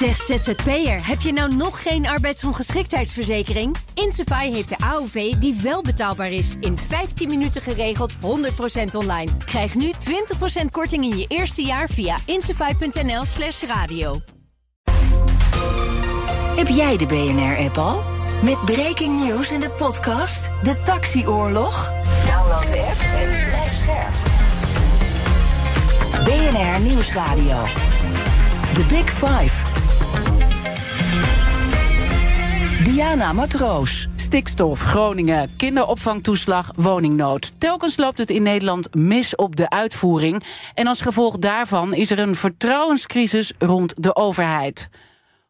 Zeg ZZP'er, heb je nou nog geen arbeidsongeschiktheidsverzekering? Insafai heeft de AOV die wel betaalbaar is. In 15 minuten geregeld, 100% online. Krijg nu 20% korting in je eerste jaar via insafai.nl slash radio. Heb jij de BNR-app al? Met breaking news in de podcast De Taxioorlog? Download de app en blijf scherp. BNR Nieuwsradio. The Big Five. Diana Matroos. Stikstof, Groningen, kinderopvangtoeslag, woningnood. Telkens loopt het in Nederland mis op de uitvoering. En als gevolg daarvan is er een vertrouwenscrisis rond de overheid.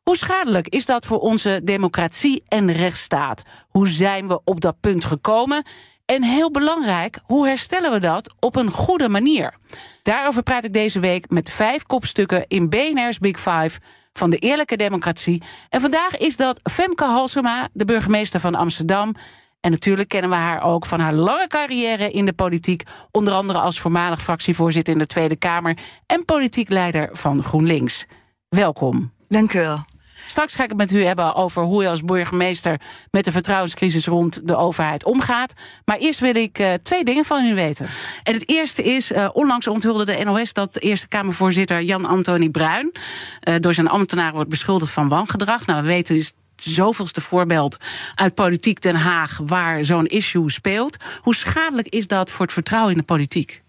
Hoe schadelijk is dat voor onze democratie en rechtsstaat? Hoe zijn we op dat punt gekomen? En heel belangrijk, hoe herstellen we dat op een goede manier? Daarover praat ik deze week met vijf kopstukken in BNR's Big Five van de eerlijke democratie. En vandaag is dat Femke Halsema, de burgemeester van Amsterdam. En natuurlijk kennen we haar ook van haar lange carrière in de politiek. Onder andere als voormalig fractievoorzitter in de Tweede Kamer en politiek leider van GroenLinks. Welkom. Dank u wel. Straks ga ik het met u hebben over hoe je als burgemeester met de vertrouwenscrisis rond de overheid omgaat. Maar eerst wil ik uh, twee dingen van u weten. En het eerste is, uh, onlangs onthulde de NOS dat Eerste Kamervoorzitter Jan-Antoni Bruin uh, door zijn ambtenaren wordt beschuldigd van wangedrag. Nou, we weten is zoveelste voorbeeld uit politiek Den Haag waar zo'n issue speelt. Hoe schadelijk is dat voor het vertrouwen in de politiek?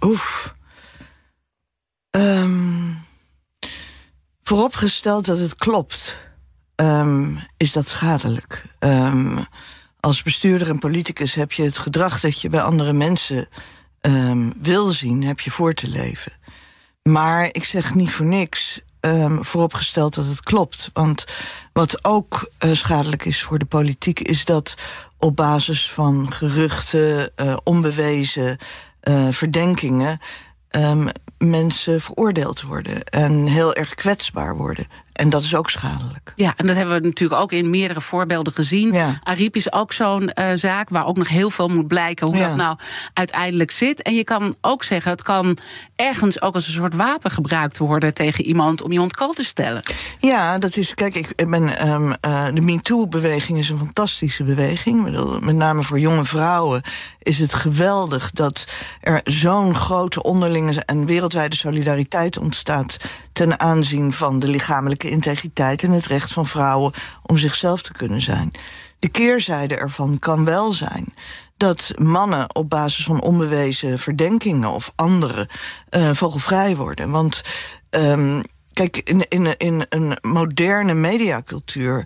Oef. Um vooropgesteld dat het klopt, um, is dat schadelijk. Um, als bestuurder en politicus heb je het gedrag dat je bij andere mensen um, wil zien, heb je voor te leven. Maar ik zeg niet voor niks vooropgesteld dat het klopt. Want wat ook uh, schadelijk is voor de politiek, is dat op basis van geruchten, uh, onbewezen uh, verdenkingen um, mensen veroordeeld worden en heel erg kwetsbaar worden. En dat is ook schadelijk. Ja, en dat hebben we natuurlijk ook in meerdere voorbeelden gezien. Ja. Ariep is ook zo'n uh, zaak waar ook nog heel veel moet blijken hoe ja. dat nou uiteindelijk zit. En je kan ook zeggen, het kan ergens ook als een soort wapen gebruikt worden tegen iemand om iemand kant te stellen. Ja, dat is, kijk, ik ben, um, uh, de MeToo-beweging is een fantastische beweging. Met name voor jonge vrouwen is het geweldig dat er zo'n grote onderlinge en wereldwijde solidariteit ontstaat ten aanzien van de lichamelijke integriteit en het recht van vrouwen om zichzelf te kunnen zijn. De keerzijde ervan kan wel zijn dat mannen op basis van onbewezen verdenkingen of andere uh, vogelvrij worden. Want um, kijk, in, in, in een moderne mediacultuur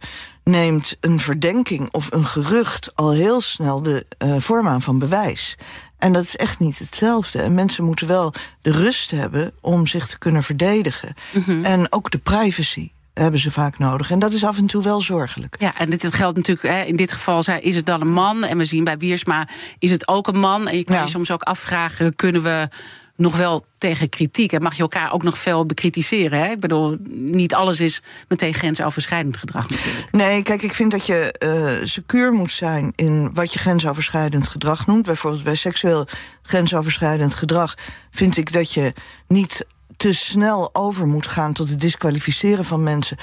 neemt een verdenking of een gerucht al heel snel de uh, vorm aan van bewijs. En dat is echt niet hetzelfde. En mensen moeten wel de rust hebben om zich te kunnen verdedigen. Mm -hmm. En ook de privacy hebben ze vaak nodig. En dat is af en toe wel zorgelijk. Ja, en dit geldt natuurlijk, hè, in dit geval is het dan een man. En we zien bij Wiersma is het ook een man. En je kan ja. je soms ook afvragen, kunnen we nog wel tegen kritiek. En mag je elkaar ook nog veel bekritiseren. Hè? Ik bedoel, niet alles is meteen grensoverschrijdend gedrag. Nee, kijk, ik vind dat je uh, secuur moet zijn in wat je grensoverschrijdend gedrag noemt. Bijvoorbeeld bij seksueel grensoverschrijdend gedrag vind ik dat je niet te snel over moet gaan tot het disqualificeren van mensen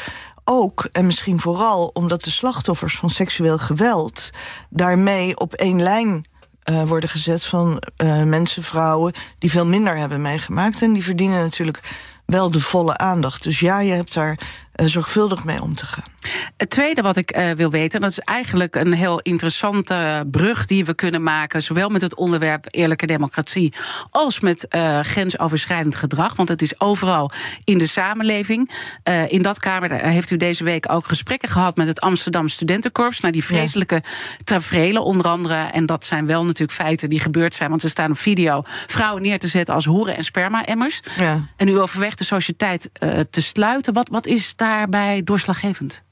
ook en misschien vooral omdat de slachtoffers van seksueel geweld daarmee op één lijn uh, worden gezet van uh, mensen, vrouwen die veel minder hebben meegemaakt. En die verdienen natuurlijk wel de volle aandacht. Dus ja, je hebt daar zorgvuldig mee om te gaan. Het tweede wat ik uh, wil weten, en dat is eigenlijk een heel interessante brug die we kunnen maken, zowel met het onderwerp eerlijke democratie als met uh, grensoverschrijdend gedrag, want het is overal in de samenleving. Uh, in dat kamer heeft u deze week ook gesprekken gehad met het Amsterdam Studentenkorps naar die vreselijke ja. tafereelen, onder andere. En dat zijn wel natuurlijk feiten die gebeurd zijn, want ze staan op video vrouwen neer te zetten als hoeren en sperma-emmers. Ja. En u overweegt de sociëteit te sluiten. Wat, wat is daarbij doorslaggevend?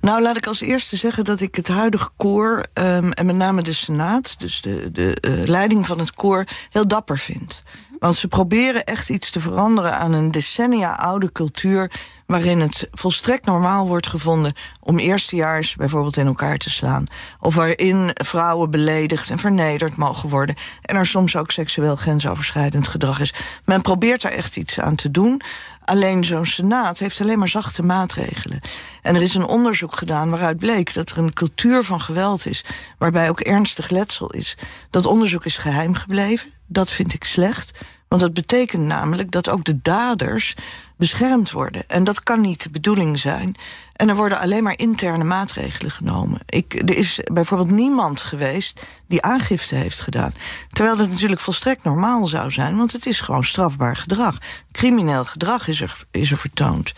Nou, laat ik als eerste zeggen dat ik het huidige koor... Um, en met name de Senaat, dus de, de uh, leiding van het koor... heel dapper vind. Want ze proberen echt iets te veranderen aan een decennia oude cultuur... waarin het volstrekt normaal wordt gevonden om eerstejaars bijvoorbeeld in elkaar te slaan. Of waarin vrouwen beledigd en vernederd mogen worden. En er soms ook seksueel grensoverschrijdend gedrag is. Men probeert daar echt iets aan te doen. Alleen zo'n senaat heeft alleen maar zachte maatregelen. En er is een onderzoek gedaan waaruit bleek dat er een cultuur van geweld is... waarbij ook ernstig letsel is. Dat onderzoek is geheim gebleven. Dat vind ik slecht. Want dat betekent namelijk dat ook de daders beschermd worden. En dat kan niet de bedoeling zijn. En er worden alleen maar interne maatregelen genomen. Ik, er is bijvoorbeeld niemand geweest die aangifte heeft gedaan. Terwijl dat natuurlijk volstrekt normaal zou zijn, want het is gewoon strafbaar gedrag. Crimineel gedrag is er, is er vertoond.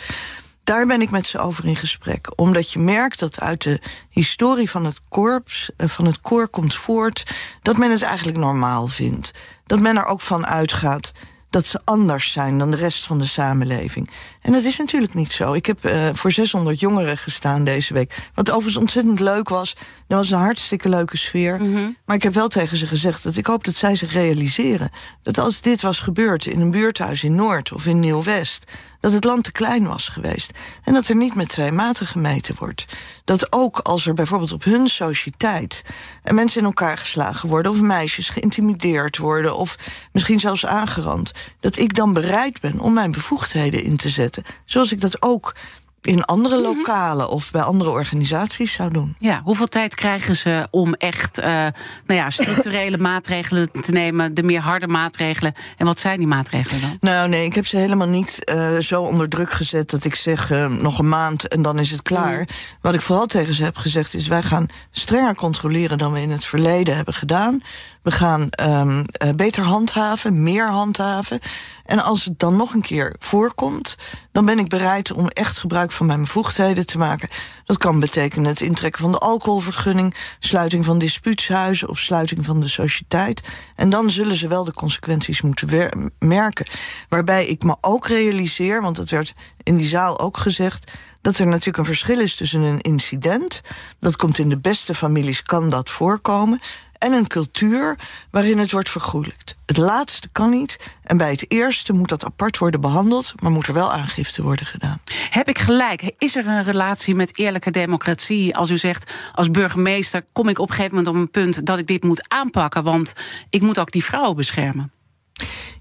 Daar ben ik met ze over in gesprek. Omdat je merkt dat uit de historie van het korps, eh, van het koor komt voort... dat men het eigenlijk normaal vindt. Dat men er ook van uitgaat dat ze anders zijn dan de rest van de samenleving. En dat is natuurlijk niet zo. Ik heb uh, voor 600 jongeren gestaan deze week. Wat overigens ontzettend leuk was. Er was een hartstikke leuke sfeer. Mm -hmm. Maar ik heb wel tegen ze gezegd dat ik hoop dat zij zich realiseren... dat als dit was gebeurd in een buurthuis in Noord of in Nieuw-West dat het land te klein was geweest. En dat er niet met twee maten gemeten wordt. Dat ook als er bijvoorbeeld op hun sociëteit... mensen in elkaar geslagen worden... of meisjes geïntimideerd worden... of misschien zelfs aangerand... dat ik dan bereid ben om mijn bevoegdheden in te zetten. Zoals ik dat ook in andere mhm. lokalen of bij andere organisaties zou doen. Ja, hoeveel tijd krijgen ze om echt uh, nou ja, structurele maatregelen te nemen, de meer harde maatregelen? En wat zijn die maatregelen dan? Nou, nee, ik heb ze helemaal niet uh, zo onder druk gezet dat ik zeg uh, nog een maand en dan is het klaar. Mhm. Wat ik vooral tegen ze heb gezegd is: wij gaan strenger controleren dan we in het verleden hebben gedaan. We gaan um, beter handhaven, meer handhaven. En als het dan nog een keer voorkomt, dan ben ik bereid om echt gebruik van mijn bevoegdheden te maken. Dat kan betekenen het intrekken van de alcoholvergunning, sluiting van dispuutshuizen of sluiting van de sociëteit. En dan zullen ze wel de consequenties moeten merken. Waarbij ik me ook realiseer, want dat werd in die zaal ook gezegd dat er natuurlijk een verschil is tussen een incident. Dat komt in de beste families, kan dat voorkomen en een cultuur waarin het wordt vergoelijkt. Het laatste kan niet. En bij het eerste moet dat apart worden behandeld, maar moet er wel aangifte worden gedaan. Heb ik gelijk? Is er een relatie met eerlijke democratie? Als u zegt, als burgemeester kom ik op een gegeven moment op een punt dat ik dit moet aanpakken, want ik moet ook die vrouwen beschermen.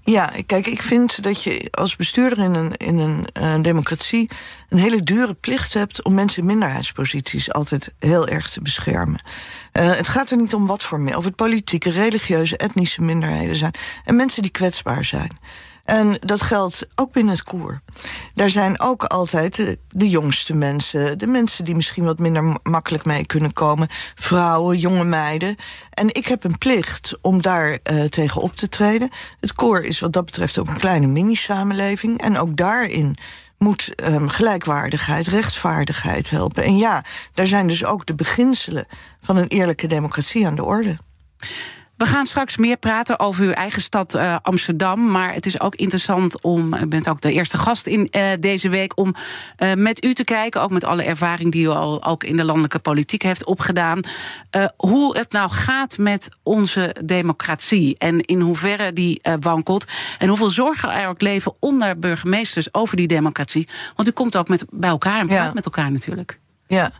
Ja, kijk, ik vind dat je als bestuurder in een, in een uh, democratie een hele dure plicht hebt om mensen in minderheidsposities altijd heel erg te beschermen. Uh, het gaat er niet om wat voor, of het politieke, religieuze, etnische minderheden zijn en mensen die kwetsbaar zijn. En dat geldt ook binnen het koer. Daar zijn ook altijd de, jongste mensen, de mensen die misschien wat minder makkelijk mee kunnen komen, vrouwen, jonge meiden. En ik heb een plicht om daar uh, tegen op te treden. Het koor is wat dat betreft ook een kleine mini-samenleving. En ook daarin moet um, gelijkwaardigheid, rechtvaardigheid helpen. En ja, daar zijn dus ook de beginselen van een eerlijke democratie aan de orde. We gaan straks meer praten over uw eigen stad uh, Amsterdam. Maar het is ook interessant om, u bent ook de eerste gast in uh, deze week, om uh, met u te kijken, ook met alle ervaring die u al ook in de landelijke politiek heeft opgedaan, hoe het nou gaat met onze democratie en in hoeverre die wankelt. En hoeveel zorgen er ook leven onder burgemeesters over die democratie. Want u komt ook met, bij elkaar en praat ja. met elkaar natuurlijk. Ja,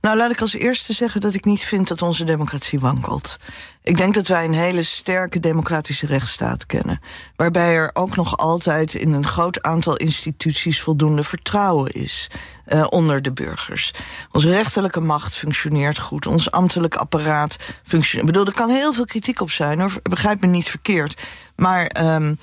nou laat ik als eerste zeggen dat ik niet vind dat onze democratie wankelt. Ik denk dat wij een hele sterke democratische rechtsstaat kennen. Waarbij er ook nog altijd in een groot aantal instituties voldoende vertrouwen is. Uh, onder de burgers. Onze rechterlijke macht functioneert goed. Ons ambtelijk apparaat functioneert. Ik bedoel, er kan heel veel kritiek op zijn, hoor. Begrijp me niet verkeerd. Maar um,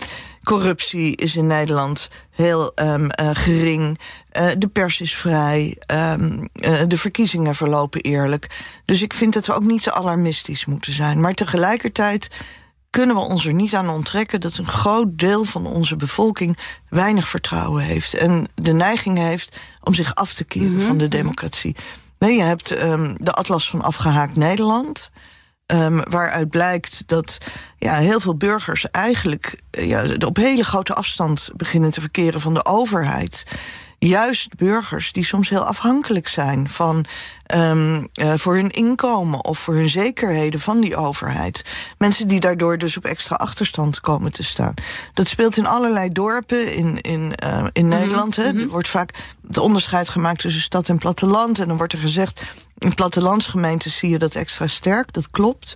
corruptie is in Nederland heel um, uh, gering. Uh, de pers is vrij. Um, uh, de verkiezingen verlopen eerlijk. Dus ik vind dat we ook niet te alarmistisch moeten zijn. Maar tegelijkertijd kunnen we ons er niet aan onttrekken dat een groot deel van onze bevolking weinig vertrouwen heeft. En de neiging heeft om zich af te keren mm -hmm. van de democratie. Nee, je hebt um, de Atlas van Afgehaakt Nederland. Um, waaruit blijkt dat ja, heel veel burgers eigenlijk ja, op hele grote afstand beginnen te verkeren van de overheid. Juist burgers die soms heel afhankelijk zijn van um, uh, voor hun inkomen of voor hun zekerheden van die overheid. Mensen die daardoor dus op extra achterstand komen te staan. Dat speelt in allerlei dorpen in, in, uh, in mm -hmm. Nederland. Hè. -hmm. Er wordt vaak het onderscheid gemaakt tussen stad en platteland. En dan wordt er gezegd, in plattelandsgemeenten zie je dat extra sterk. Dat klopt.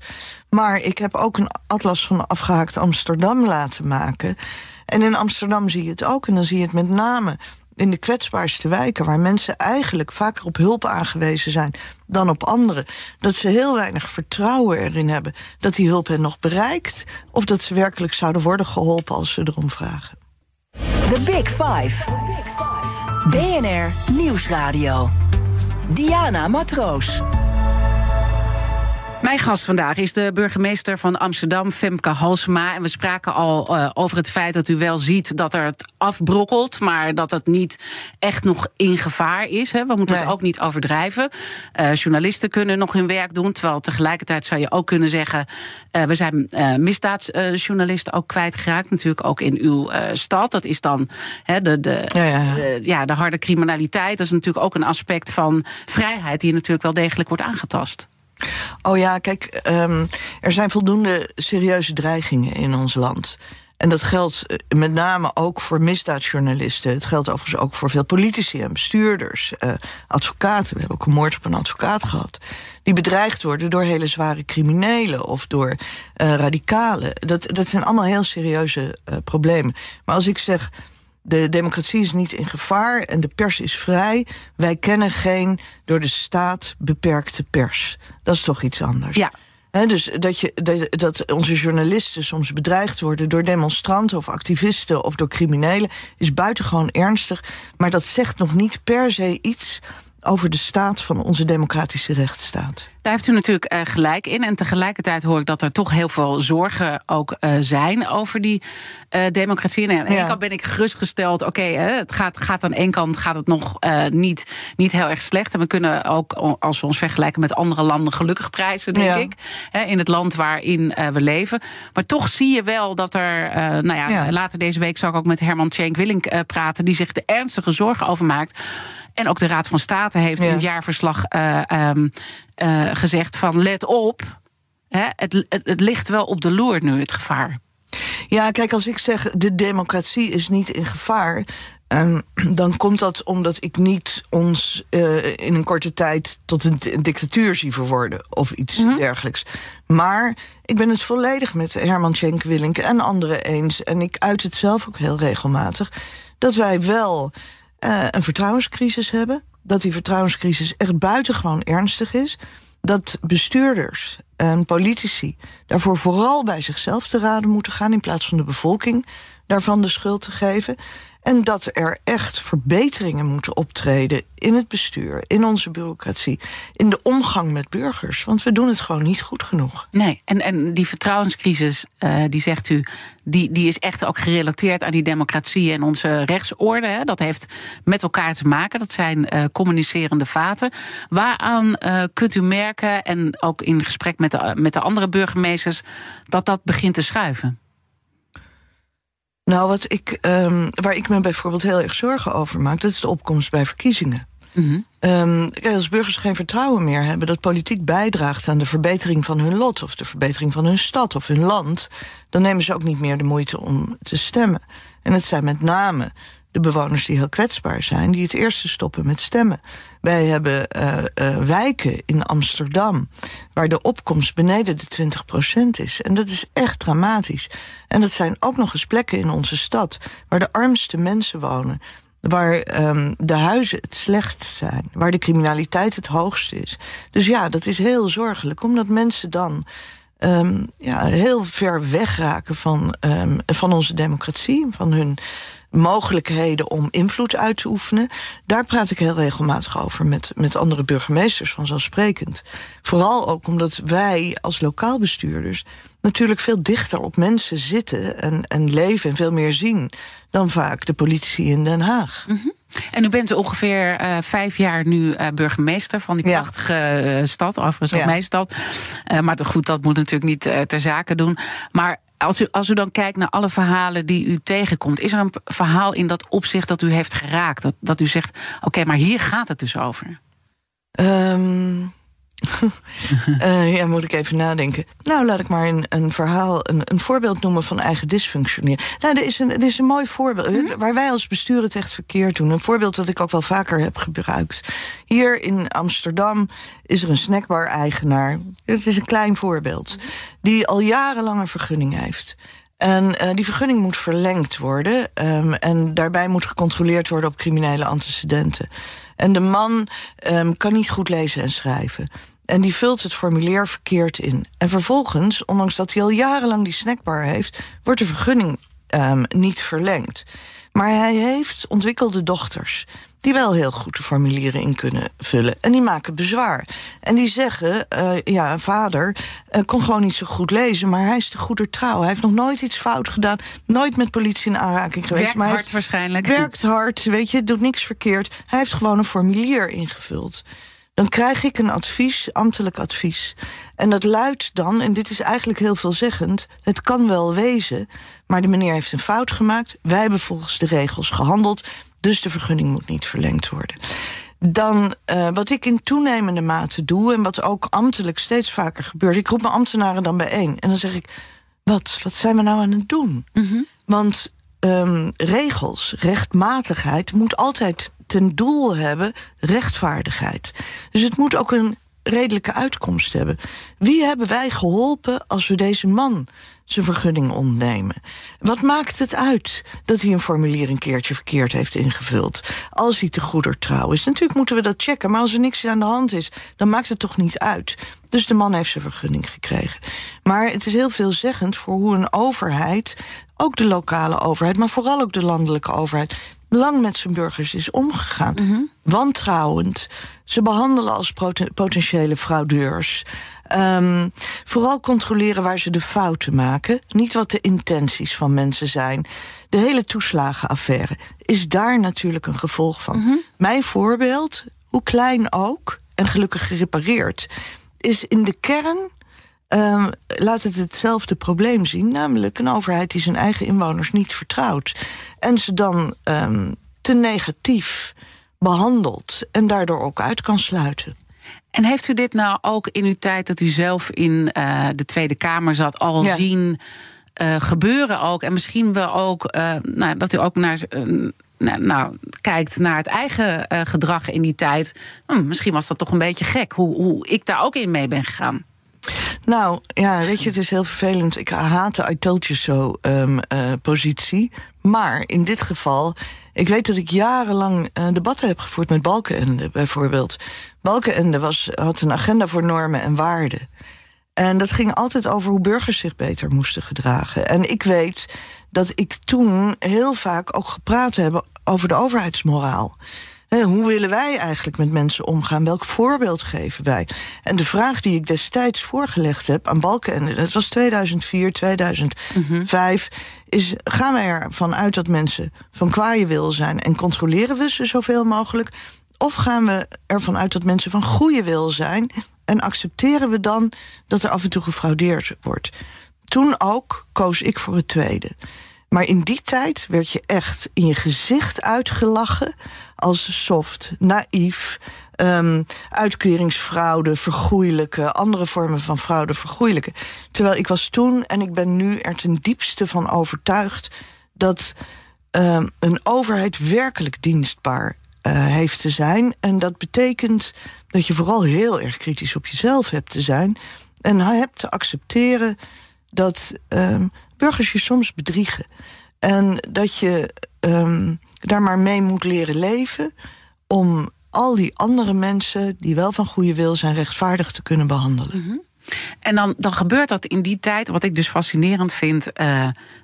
Maar ik heb ook een atlas van afgehaakt Amsterdam laten maken. En in Amsterdam zie je het ook. En dan zie je het met name in de kwetsbaarste wijken, waar mensen eigenlijk vaker op hulp aangewezen zijn dan op anderen, dat ze heel weinig vertrouwen erin hebben dat die hulp hen nog bereikt, of dat ze werkelijk zouden worden geholpen als ze erom vragen. The Big Five. BNR Nieuwsradio. Diana Matroos. Mijn gast vandaag is de burgemeester van Amsterdam, Femke Halsema. En we spraken al uh, over het feit dat u wel ziet dat er het afbrokkelt, maar dat het niet echt nog in gevaar is. Hè. We moeten nee. het ook niet overdrijven. Uh, journalisten kunnen nog hun werk doen, terwijl tegelijkertijd zou je ook kunnen zeggen: uh, we zijn misdaadjournalisten ook kwijtgeraakt, natuurlijk ook in uw stad. Dat is dan hè, de, de, ja, ja. De, ja, de harde criminaliteit. Dat is natuurlijk ook een aspect van vrijheid die natuurlijk wel degelijk wordt aangetast. Oh ja, kijk, um, er zijn voldoende serieuze dreigingen in ons land. En dat geldt met name ook voor misdaadjournalisten. Het geldt overigens ook voor veel politici en bestuurders, uh, advocaten. We hebben ook een moord op een advocaat gehad. Die bedreigd worden door hele zware criminelen of door uh, radicalen. Dat, dat zijn allemaal heel serieuze uh, problemen. Maar als ik zeg de democratie is niet in gevaar en de pers is vrij. Wij kennen geen door de staat beperkte pers. Dat is toch iets anders. Ja. He, dus dat, je, dat, dat onze journalisten soms bedreigd worden door demonstranten of activisten of door criminelen, is buitengewoon ernstig. Maar dat zegt nog niet per se iets over de staat van onze democratische rechtsstaat. Daar heeft u natuurlijk uh, gelijk in. En tegelijkertijd hoor ik dat er toch heel veel zorgen ook uh, zijn over die uh, democratie. En aan de ene kant ben ik gerustgesteld. Oké, okay, het gaat, gaat aan één kant gaat het nog niet, niet heel erg slecht. En we kunnen ook, als we ons vergelijken met andere landen, gelukkig prijzen, denk ja. ik. In het land waarin we leven. Maar toch zie je wel dat er. nou ja, ja, later deze week zal ik ook met Herman Tjenk Willink praten. Die zich de ernstige zorgen over maakt. En ook de Raad van State heeft ja. in het jaarverslag uh, um, uh, gezegd van let op. Hè, het, het, het ligt wel op de loer nu, het gevaar. Ja, kijk, als ik zeg de democratie is niet in gevaar. Um, dan komt dat omdat ik niet ons uh, in een korte tijd tot een, een dictatuur zie verworden of iets mm -hmm. dergelijks. Maar ik ben het volledig met Herman Schenk Willink en anderen eens. En ik uit het zelf ook heel regelmatig. Dat wij wel uh, een vertrouwenscrisis hebben. Dat die vertrouwenscrisis echt buitengewoon ernstig is. Dat bestuurders en politici daarvoor vooral bij zichzelf te raden moeten gaan... in plaats van de bevolking daarvan de schuld te geven. En dat er echt verbeteringen moeten optreden in het bestuur, in onze bureaucratie, in de omgang met burgers. Want we doen het gewoon niet goed genoeg. Nee, en, en die vertrouwenscrisis, uh, die zegt u, die, die is echt ook gerelateerd aan die democratie en onze rechtsorde. Hè. Dat heeft met elkaar te maken. Dat zijn uh, communicerende vaten. Waaraan uh, kunt u merken, en ook in gesprek met de, met de andere burgemeesters, dat dat begint te schuiven? Nou, wat ik, um, waar ik me bijvoorbeeld heel erg zorgen over maak, dat is de opkomst bij verkiezingen. Mm -hmm. um, kijk, als burgers geen vertrouwen meer hebben dat politiek bijdraagt aan de verbetering van hun lot, of de verbetering van hun stad of hun land, dan nemen ze ook niet meer de moeite om te stemmen. En het zijn met name de bewoners die heel kwetsbaar zijn, die het eerste stoppen met stemmen. Wij hebben uh, uh, wijken in Amsterdam waar de opkomst beneden de 20% is. En dat is echt dramatisch. En dat zijn ook nog eens plekken in onze stad waar de armste mensen wonen. Waar um, de huizen het slechtst zijn, waar de criminaliteit het hoogst is. Dus ja, dat is heel zorgelijk, omdat mensen dan um, ja, heel ver wegraken van, um, van onze democratie, van hun mogelijkheden om invloed uit te oefenen. Daar praat ik heel regelmatig over met, met andere burgemeesters, vanzelfsprekend. Vooral ook omdat wij als lokaal bestuurders natuurlijk veel dichter op mensen zitten en, en leven en veel meer zien dan vaak de politici in Den Haag. Mm -hmm. En u bent ongeveer uh, vijf jaar nu uh, burgemeester van die prachtige ja. uh, stad, overigens ook ja. mijn stad. maar goed, dat moet natuurlijk niet ter zake doen. Maar als u, als u dan kijkt naar alle verhalen die u tegenkomt, is er een verhaal in dat opzicht dat u heeft geraakt? Dat, dat u zegt: oké, maar hier gaat het dus over? Um, uh, ja, moet ik even nadenken. Nou, laat ik maar een, een verhaal, een, een voorbeeld noemen van eigen dysfunctioneren. Nou, er is een, er is een mooi voorbeeld mm waar wij als bestuur het echt verkeerd doen. Een voorbeeld dat ik ook wel vaker heb gebruikt. Hier in Amsterdam is er een snackbar-eigenaar. Het is een klein voorbeeld. Die al jarenlang een vergunning heeft. En uh, die vergunning moet verlengd worden. Um, en daarbij moet gecontroleerd worden op criminele antecedenten. En de man um, kan niet goed lezen en schrijven. En die vult het formulier verkeerd in. En vervolgens, ondanks dat hij al jarenlang die snackbar heeft, wordt de vergunning um, niet verlengd. Maar hij heeft ontwikkelde dochters die wel heel goed de formulieren in kunnen vullen. En die maken bezwaar. En die zeggen, uh, ja, vader uh, kon gewoon niet zo goed lezen... maar hij is de goeder trouw. Hij heeft nog nooit iets fout gedaan. Nooit met politie in aanraking geweest. Werkt maar hard waarschijnlijk. Werkt hard, weet je, doet niks verkeerd. Hij heeft gewoon een formulier ingevuld dan krijg ik een advies, ambtelijk advies. En dat luidt dan, en dit is eigenlijk heel veelzeggend... het kan wel wezen, maar de meneer heeft een fout gemaakt... wij hebben volgens de regels gehandeld... dus de vergunning moet niet verlengd worden. Dan uh, wat ik in toenemende mate doe... en wat ook ambtelijk steeds vaker gebeurt... ik roep mijn ambtenaren dan bijeen en dan zeg ik... wat, wat zijn we nou aan het doen? Mm -hmm. Want um, regels, rechtmatigheid moet altijd ten doel hebben rechtvaardigheid. Dus het moet ook een redelijke uitkomst hebben. Wie hebben wij geholpen als we deze man zijn vergunning ontnemen? Wat maakt het uit dat hij een formulier een keertje verkeerd heeft ingevuld? Als hij te goeder trouw is. Natuurlijk moeten we dat checken, maar als er niks aan de hand is, dan maakt het toch niet uit. Dus de man heeft zijn vergunning gekregen. Maar het is heel veelzeggend voor hoe een overheid, ook de lokale overheid, maar vooral ook de landelijke overheid, lang met zijn burgers is omgegaan. Mm -hmm. Wantrouwend. Ze behandelen als potentiële fraudeurs. Um, vooral controleren waar ze de fouten maken. Niet wat de intenties van mensen zijn. De hele toeslagenaffaire is daar natuurlijk een gevolg van. Mm -hmm. Mijn voorbeeld, hoe klein ook, en gelukkig gerepareerd... is in de kern um, laat het hetzelfde probleem zien. Namelijk een overheid die zijn eigen inwoners niet vertrouwt. En ze dan um, te negatief behandelt. En daardoor ook uit kan sluiten. En heeft u dit nou ook in uw tijd dat u zelf in uh, de Tweede Kamer zat al ja. zien uh, gebeuren ook? En misschien wel ook uh, nou, dat u ook naar nou, kijkt naar het eigen gedrag in die tijd. Hm, misschien was dat toch een beetje gek, hoe, hoe ik daar ook in mee ben gegaan. Nou, ja, weet je, het is heel vervelend. Ik haat de I told you so um, uh, positie. Maar in dit geval, ik weet dat ik jarenlang uh, debatten heb gevoerd met Balkenende, bijvoorbeeld. Balkenende was, had een agenda voor normen en waarden. En dat ging altijd over hoe burgers zich beter moesten gedragen. En ik weet dat ik toen heel vaak ook gepraat heb over de overheidsmoraal. Hoe willen wij eigenlijk met mensen omgaan? Welk voorbeeld geven wij? En de vraag die ik destijds voorgelegd heb aan Balken... en dat was 2004, 2005... Mm -hmm. is gaan wij ervan uit dat mensen van kwaaie wil zijn... en controleren we ze zoveel mogelijk? Of gaan we ervan uit dat mensen van goede wil zijn... en accepteren we dan dat er af en toe gefraudeerd wordt? Toen ook koos ik voor het tweede... Maar in die tijd werd je echt in je gezicht uitgelachen als soft, naïef, um, uitkeringsfraude, vergoeilijken, andere vormen van fraude vergoeilijken. Terwijl ik was toen en ik ben nu er ten diepste van overtuigd dat um, een overheid werkelijk dienstbaar uh, heeft te zijn. En dat betekent dat je vooral heel erg kritisch op jezelf hebt te zijn en hebt te accepteren dat um, burgers je soms bedriegen. En dat je um, daar maar mee moet leren leven om al die andere mensen die wel van goede wil zijn rechtvaardig te kunnen behandelen. Mm -hmm. En dan, dan gebeurt dat in die tijd, wat ik dus fascinerend vind. Uh,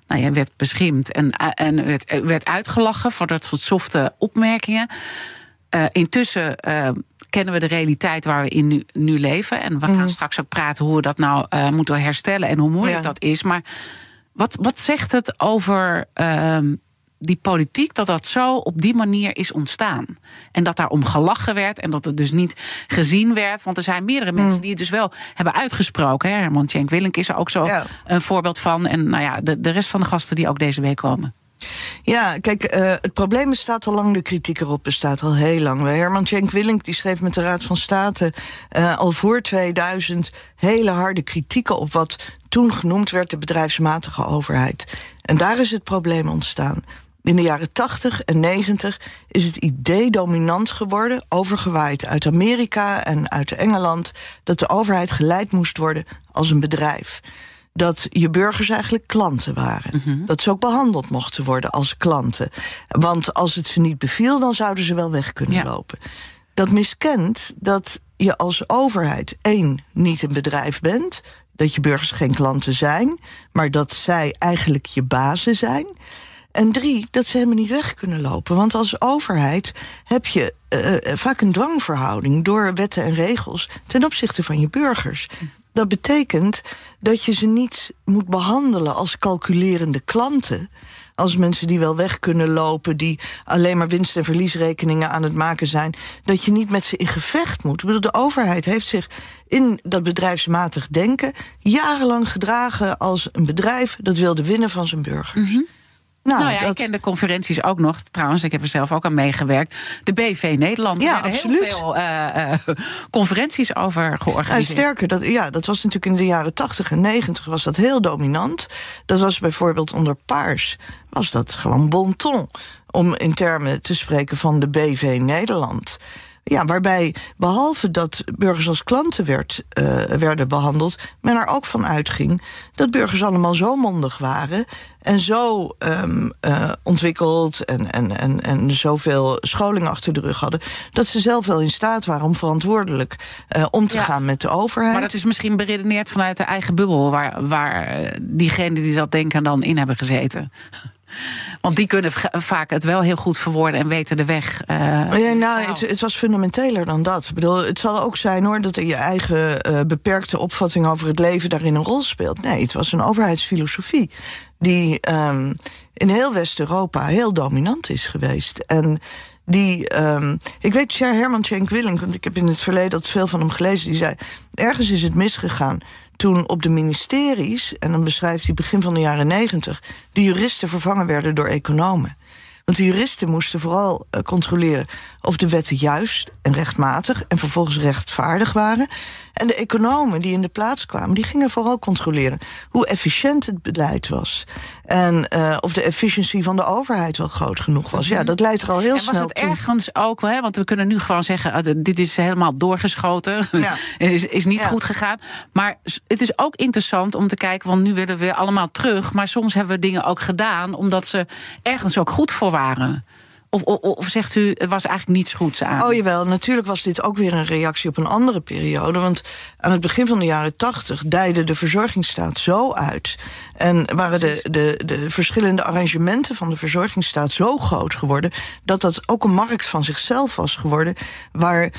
nou, jij werd beschimd en, en werd, werd uitgelachen voor dat soort softe opmerkingen. Uh, intussen kennen we de realiteit waar we in nu, nu leven. En we gaan mm -hmm. straks ook praten hoe we dat nou moeten herstellen en hoe moeilijk ja. dat is. Maar wat, wat zegt het over uh, die politiek, dat dat zo op die manier is ontstaan. En dat daarom gelachen werd en dat het dus niet gezien werd. Want er zijn meerdere mensen hmm. die het dus wel hebben uitgesproken. Hè. Herman Tjenk Willink is er ook zo een voorbeeld van. En nou ja, de, de rest van de gasten die ook deze week komen. Ja, kijk, uh, het probleem bestaat al lang, de kritiek erop bestaat al heel lang. Herman Tjenk Willink die schreef met de Raad van State uh, al voor 2000 hele harde kritieken op wat toen genoemd werd de bedrijfsmatige overheid. En daar is het probleem ontstaan. In de jaren 80 en 90 is het idee dominant geworden, overgewaaid uit Amerika en uit Engeland, dat de overheid geleid moest worden als een bedrijf dat je burgers eigenlijk klanten waren. Mhm. Dat ze ook behandeld mochten worden als klanten. Want als het ze niet beviel, dan zouden ze wel weg kunnen lopen. Dat miskent dat je als overheid één niet een bedrijf bent, dat je burgers geen klanten zijn, maar dat zij eigenlijk je bazen zijn. En drie, dat ze helemaal niet weg kunnen lopen. Want als overheid heb je uh, vaak een dwangverhouding door wetten en regels ten opzichte van je burgers. Dat betekent dat je ze niet moet behandelen als calculerende klanten. Als mensen die wel weg kunnen lopen, die alleen maar winst- en verliesrekeningen aan het maken zijn, dat je niet met ze in gevecht moet. de overheid heeft zich in dat bedrijfsmatig denken jarenlang gedragen als een bedrijf dat wilde winnen van zijn burgers. Mhm. Nou, nou ja, ik ken de conferenties ook nog. Trouwens, ik heb er zelf ook aan meegewerkt. De BV Nederland. Ja, er heel veel uh, conferenties over georganiseerd. Ja, sterker, dat, ja, dat was natuurlijk in de jaren 80 en 90 was dat heel dominant. Dat was bijvoorbeeld onder Paars. Was dat gewoon bon ton. Om in termen te spreken van de BV Nederland. Ja, waarbij behalve dat burgers als klanten werd, uh, werden behandeld, men er ook van uitging dat burgers allemaal zo mondig waren en zo um, uh, ontwikkeld en, en, en, en zoveel scholing achter de rug hadden, dat ze zelf wel in staat waren om verantwoordelijk uh, om te gaan met de overheid. Maar dat is misschien beredeneerd vanuit de eigen bubbel, waar, waar diegenen die dat denken dan in hebben gezeten. Want die kunnen vaak het wel heel goed verwoorden en weten de weg. Uh, ja, nou, het, het, was fundamenteler dan dat. Ik bedoel, het zal ook zijn hoor dat je eigen uh, beperkte opvatting over het leven daarin een rol speelt. Nee, het was een overheidsfilosofie die um, in heel West-Europa heel dominant is geweest. En die, um, ik weet, Herman Schenk Willink, want ik heb in het verleden dat veel van hem gelezen, die zei: ergens is het misgegaan toen op de ministeries, en dan beschrijft hij begin van de jaren negentig, de juristen vervangen werden door economen. Want de juristen moesten vooral uh, controleren of de wetten juist en rechtmatig en vervolgens rechtvaardig waren. En de economen die in de plaats kwamen, die gingen vooral controleren hoe efficiënt het beleid was. En uh, of de efficiëntie van de overheid wel groot genoeg was. Ja, dat leidt er al heel snel En was het ergens ook, hè, want we kunnen nu gewoon zeggen, uh, dit is helemaal doorgeschoten. Ja. is, is niet goed gegaan. Maar het is ook interessant om te kijken, want nu willen we allemaal terug. Maar soms hebben we dingen ook gedaan omdat ze ergens ook goed voor waren. Of, of, of, zegt u, het was eigenlijk niets goeds aan? Oh jawel, natuurlijk was dit ook weer een reactie op een andere periode. Want aan het begin van de jaren tachtig dijde de verzorgingsstaat zo uit. En waren de, de, de verschillende arrangementen van de verzorgingsstaat zo groot geworden. dat dat ook een markt van zichzelf was geworden. Waar uh,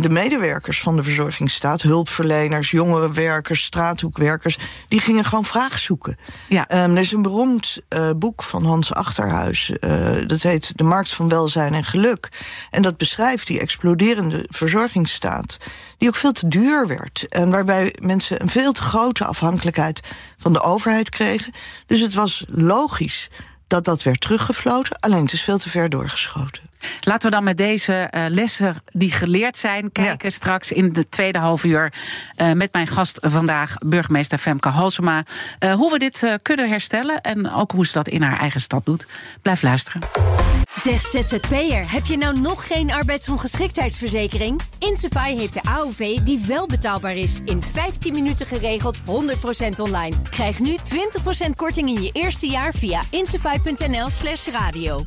de medewerkers van de verzorgingsstaat, hulpverleners, jongerenwerkers, straathoekwerkers. die gingen gewoon vraag zoeken. Ja. Um, er is een beroemd uh, boek van Hans Achterhuis. Uh, dat heet De Markt van welzijn en geluk. En dat beschrijft die exploderende verzorgingsstaat, die ook veel te duur werd. En waarbij mensen een veel te grote afhankelijkheid van de overheid kregen. Dus het was logisch dat dat werd teruggefloten, alleen het is veel te ver doorgeschoten. Laten we dan met deze uh, lessen die geleerd zijn kijken straks in de tweede half uur uh, met mijn gast vandaag, burgemeester Femke Halsema. Uh, hoe we dit kunnen herstellen en ook hoe ze dat in haar eigen stad doet. Blijf luisteren. Zeg ZZP'er, heb je nou nog geen arbeidsongeschiktheidsverzekering? Insafai heeft de AOV die wel betaalbaar is. In 15 minuten geregeld, 100% online. Krijg nu 20% korting in je eerste jaar via insafai.nl slash radio.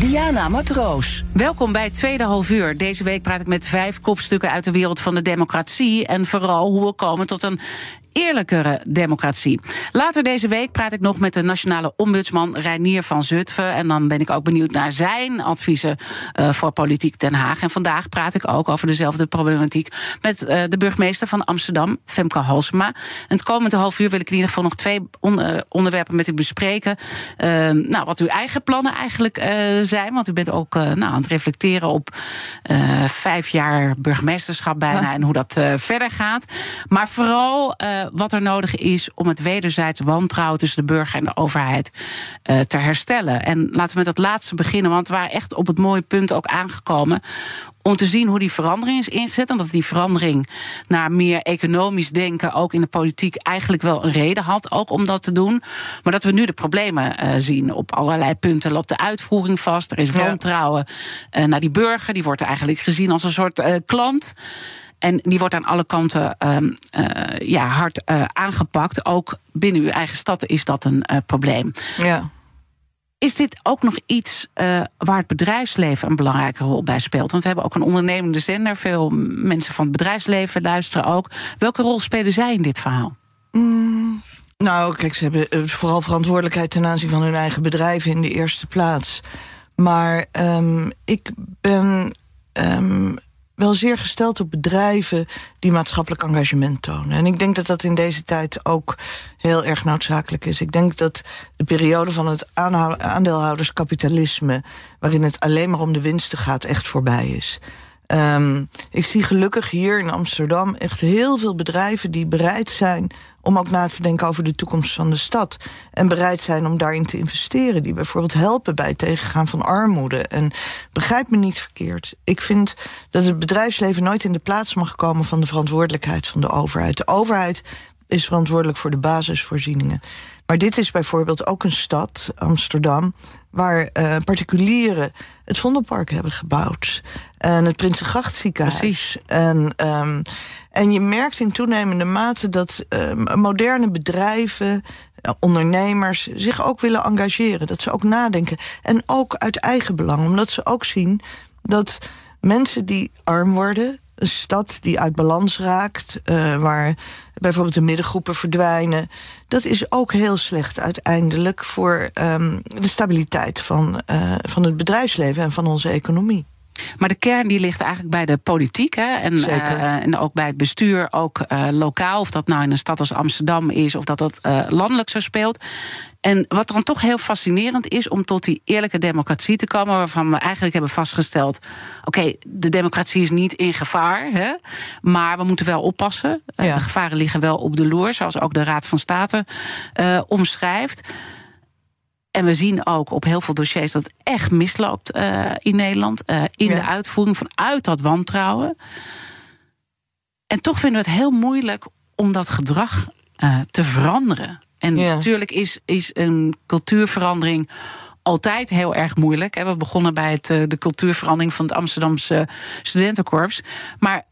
Diana Matroos. Welkom bij tweede half uur. Deze week praat ik met vijf kopstukken uit de wereld van de democratie. En vooral hoe we komen tot een eerlijkere democratie. Later deze week praat ik nog met de nationale ombudsman Reinier van Zutphen. En dan ben ik ook benieuwd naar zijn adviezen uh, voor politiek Den Haag. En vandaag praat ik ook over dezelfde problematiek met uh, de burgemeester van Amsterdam, Femke Halsema. En het komende half uur wil ik in ieder geval nog twee on uh, onderwerpen met u bespreken. nou, wat uw eigen plannen eigenlijk zijn. Want u bent ook nou, aan het reflecteren op vijf jaar burgemeesterschap bijna. En hoe dat verder gaat. Maar vooral wat er nodig is om het wederzijds wantrouwen tussen de burger en de overheid uh, te herstellen. En laten we met dat laatste beginnen, want we waren echt op het mooie punt ook aangekomen. Om te zien hoe die verandering is ingezet. En dat die verandering naar meer economisch denken, ook in de politiek, eigenlijk wel een reden had. Ook om dat te doen. Maar dat we nu de problemen uh, zien. Op allerlei punten loopt de uitvoering vast. Er is wantrouwen ja. uh, naar die burger. Die wordt eigenlijk gezien als een soort uh, klant. En die wordt aan alle kanten uh, uh, ja, hard uh, aangepakt. Ook binnen uw eigen stad is dat een probleem. Ja. Is dit ook nog iets waar het bedrijfsleven een belangrijke rol bij speelt? Want we hebben ook een ondernemende zender. Veel mensen van het bedrijfsleven luisteren ook. Welke rol spelen zij in dit verhaal? Mm, nou, kijk, ze hebben vooral verantwoordelijkheid ten aanzien van hun eigen bedrijven in de eerste plaats. Maar um, ik ben. Um, wel zeer gesteld op bedrijven die maatschappelijk engagement tonen. En ik denk dat dat in deze tijd ook heel erg noodzakelijk is. Ik denk dat de periode van het aandeelhouderskapitalisme, waarin het alleen maar om de winsten gaat, echt voorbij is. Um, ik zie gelukkig hier in Amsterdam echt heel veel bedrijven die bereid zijn om ook na te denken over de toekomst van de stad. En bereid zijn om daarin te investeren. Die bijvoorbeeld helpen bij het tegengaan van armoede. En begrijp me niet verkeerd. Ik vind dat het bedrijfsleven nooit in de plaats mag komen van de verantwoordelijkheid van de overheid. De overheid is verantwoordelijk voor de basisvoorzieningen. Maar dit is bijvoorbeeld ook een stad, Amsterdam, waar uh, particulieren het Vondelpark hebben gebouwd. En het Prinsengrachtziekenhuis. Precies. En, um, en je merkt in toenemende mate dat um, moderne bedrijven, ondernemers zich ook willen engageren. Dat ze ook nadenken. En ook uit eigen belang. Omdat ze ook zien dat mensen die arm worden, een stad die uit balans raakt, uh, waar bijvoorbeeld de middengroepen verdwijnen. Dat is ook heel slecht uiteindelijk voor um, de stabiliteit van, uh, van het bedrijfsleven en van onze economie. Maar de kern die ligt eigenlijk bij de politiek. Hè? En, uh, en ook bij het bestuur, ook uh, lokaal. Of dat nou in een stad als Amsterdam is, of dat dat uh, landelijk zo speelt. En wat dan toch heel fascinerend is om tot die eerlijke democratie te komen, waarvan we eigenlijk hebben vastgesteld: oké, okay, de democratie is niet in gevaar, hè, maar we moeten wel oppassen. Ja. De gevaren liggen wel op de loer, zoals ook de Raad van State omschrijft. En we zien ook op heel veel dossiers dat het echt misloopt uh, in Nederland. Uh, in ja. de uitvoering vanuit dat wantrouwen. En toch vinden we het heel moeilijk om dat gedrag uh, te veranderen. En ja. natuurlijk is, is een cultuurverandering altijd heel erg moeilijk. We begonnen bij het, de cultuurverandering van het Amsterdamse studentenkorps. Maar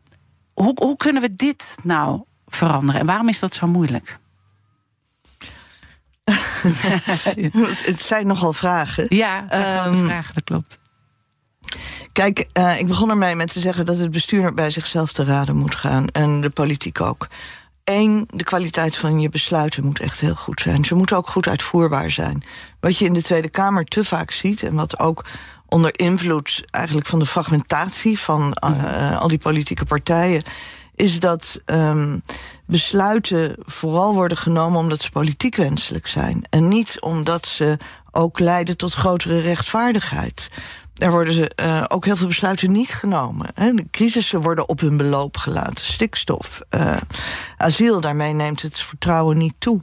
hoe, hoe kunnen we dit nou veranderen? En waarom is dat zo moeilijk? het zijn nogal vragen. Ja, het zijn um, vragen, dat klopt. Kijk, uh, ik begon ermee met te zeggen dat het bestuur bij zichzelf te raden moet gaan. En de politiek ook. Eén, de kwaliteit van je besluiten moet echt heel goed zijn. Ze moeten ook goed uitvoerbaar zijn. Wat je in de Tweede Kamer te vaak ziet... en wat ook onder invloed eigenlijk van de fragmentatie... van uh, al die politieke partijen is dat um, besluiten vooral worden genomen omdat ze politiek wenselijk zijn. En niet omdat ze ook leiden tot grotere rechtvaardigheid. Er worden ze, uh, ook heel veel besluiten niet genomen. Hè. De crisissen worden op hun beloop gelaten. Stikstof, uh, asiel, daarmee neemt het vertrouwen niet toe.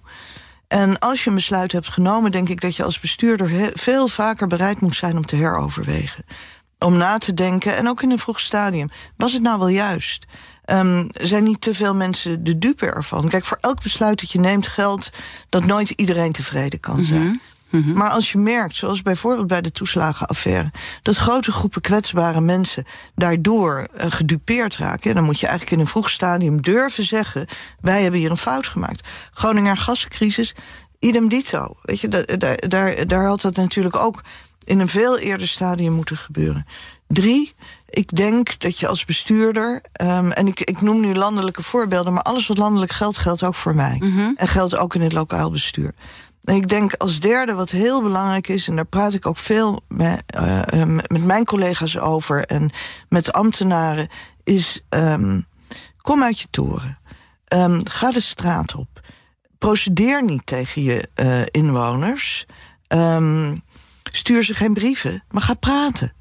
En als je een besluit hebt genomen, denk ik dat je als bestuurder veel vaker bereid moet zijn om te heroverwegen. Om na te denken, en ook in een vroeg stadium, was het nou wel juist? Um, zijn niet te veel mensen de dupe ervan. Kijk, voor elk besluit dat je neemt geldt dat nooit iedereen tevreden kan zijn. Mm -hmm. Mm -hmm. Maar als je merkt, zoals bijvoorbeeld bij de toeslagenaffaire, dat grote groepen kwetsbare mensen daardoor uh, gedupeerd raken, dan moet je eigenlijk in een vroeg stadium durven zeggen: wij hebben hier een fout gemaakt. Groninger gascrisis, idem dito. Weet je, daar, daar, daar had dat natuurlijk ook in een veel eerder stadium moeten gebeuren. Drie, ik denk dat je als bestuurder, um, en ik, ik noem nu landelijke voorbeelden, maar alles wat landelijk geldt, geldt ook voor mij. En geldt ook in het lokaal bestuur. En ik denk als derde wat heel belangrijk is, en daar praat ik ook veel met, uh, met mijn collega's over en met ambtenaren, is um, kom uit je toren. Um, ga de straat op. Procedeer niet tegen je uh, inwoners. Um, stuur ze geen brieven, maar ga praten.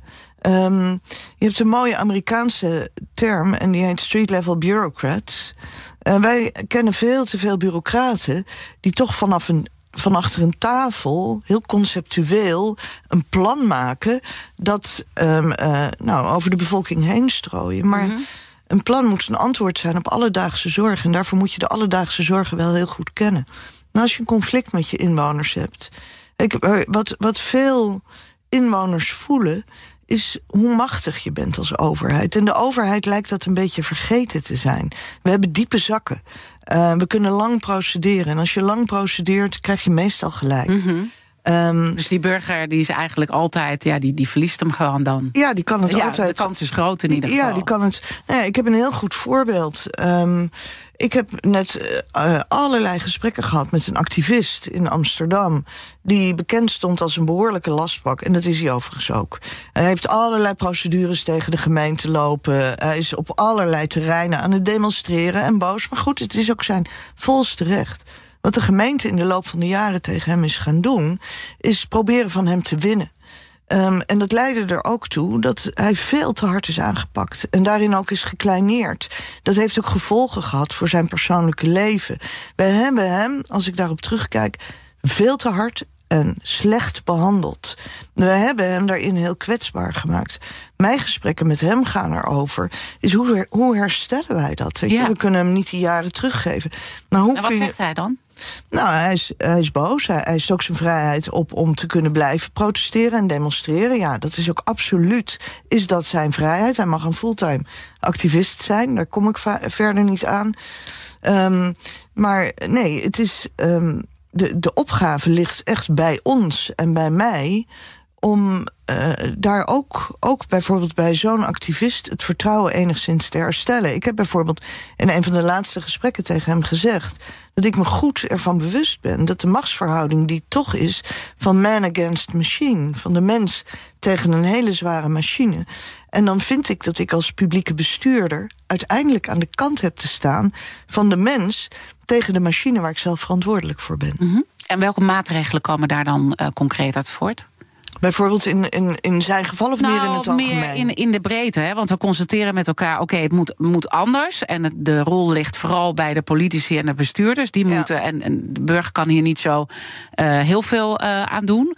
Um, je hebt een mooie Amerikaanse term en die heet street level bureaucrats. En wij kennen veel te veel bureaucraten die toch vanaf een van achter een tafel, heel conceptueel, een plan maken dat um, uh, nou, over de bevolking heen strooien. Maar mm -hmm. een plan moet een antwoord zijn op alledaagse zorgen. En daarvoor moet je de alledaagse zorgen wel heel goed kennen. Nou, als je een conflict met je inwoners hebt. Ik, wat, wat veel inwoners voelen, is hoe machtig je bent als overheid. En de overheid lijkt dat een beetje vergeten te zijn. We hebben diepe zakken. Uh, we kunnen lang procederen. En als je lang procedeert, krijg je meestal gelijk. Mm. Um, dus die burger die is eigenlijk altijd, ja, die, die verliest hem gewoon dan. Ja, die kan het ja, altijd. De kans is groot in ieder geval. Ja, die kan het. Nee, ik heb een heel goed voorbeeld. Um, ik heb net uh, allerlei gesprekken gehad met een activist in Amsterdam. Die bekend stond als een behoorlijke lastbak. En dat is hij overigens ook. Hij heeft allerlei procedures tegen de gemeente lopen. Hij is op allerlei terreinen aan het demonstreren en boos. Maar goed, het is ook zijn volste recht. Wat de gemeente in de loop van de jaren tegen hem is gaan doen, is proberen van hem te winnen. Um, en dat leidde er ook toe dat hij veel te hard is aangepakt. En daarin ook is gekleineerd. Dat heeft ook gevolgen gehad voor zijn persoonlijke leven. Wij hebben hem, als ik daarop terugkijk, veel te hard en slecht behandeld. We hebben hem daarin heel kwetsbaar gemaakt. Mijn gesprekken met hem gaan erover. Is hoe, hoe herstellen wij dat? Ja. We kunnen hem niet die jaren teruggeven. Nou, hoe en wat kun je... zegt hij dan? Nou, hij is, hij is boos. Hij, hij ook zijn vrijheid op om te kunnen blijven protesteren en demonstreren. Ja, dat is ook absoluut is dat zijn vrijheid. Hij mag een fulltime activist zijn. Daar kom ik verder niet aan. Um, maar nee, het is. Um, de, de opgave ligt echt bij ons en bij mij om uh, daar ook, ook bijvoorbeeld bij zo'n activist het vertrouwen enigszins te herstellen. Ik heb bijvoorbeeld in een van de laatste gesprekken tegen hem gezegd dat ik me goed ervan bewust ben dat de machtsverhouding die toch is van man against machine, van de mens tegen een hele zware machine. En dan vind ik dat ik als publieke bestuurder uiteindelijk aan de kant heb te staan van de mens tegen de machine waar ik zelf verantwoordelijk voor ben. -hmm. En welke maatregelen komen daar dan uh, concreet uit voort? Bijvoorbeeld in, in, in zijn geval of nou, meer in het algemeen? meer in, in de breedte. Hè? Want we constateren met elkaar, oké, okay, het moet, moet anders. En het, de rol ligt vooral bij de politici en de bestuurders. Die Ja. moeten, en, en de burger kan hier niet zo uh, heel veel uh, aan doen.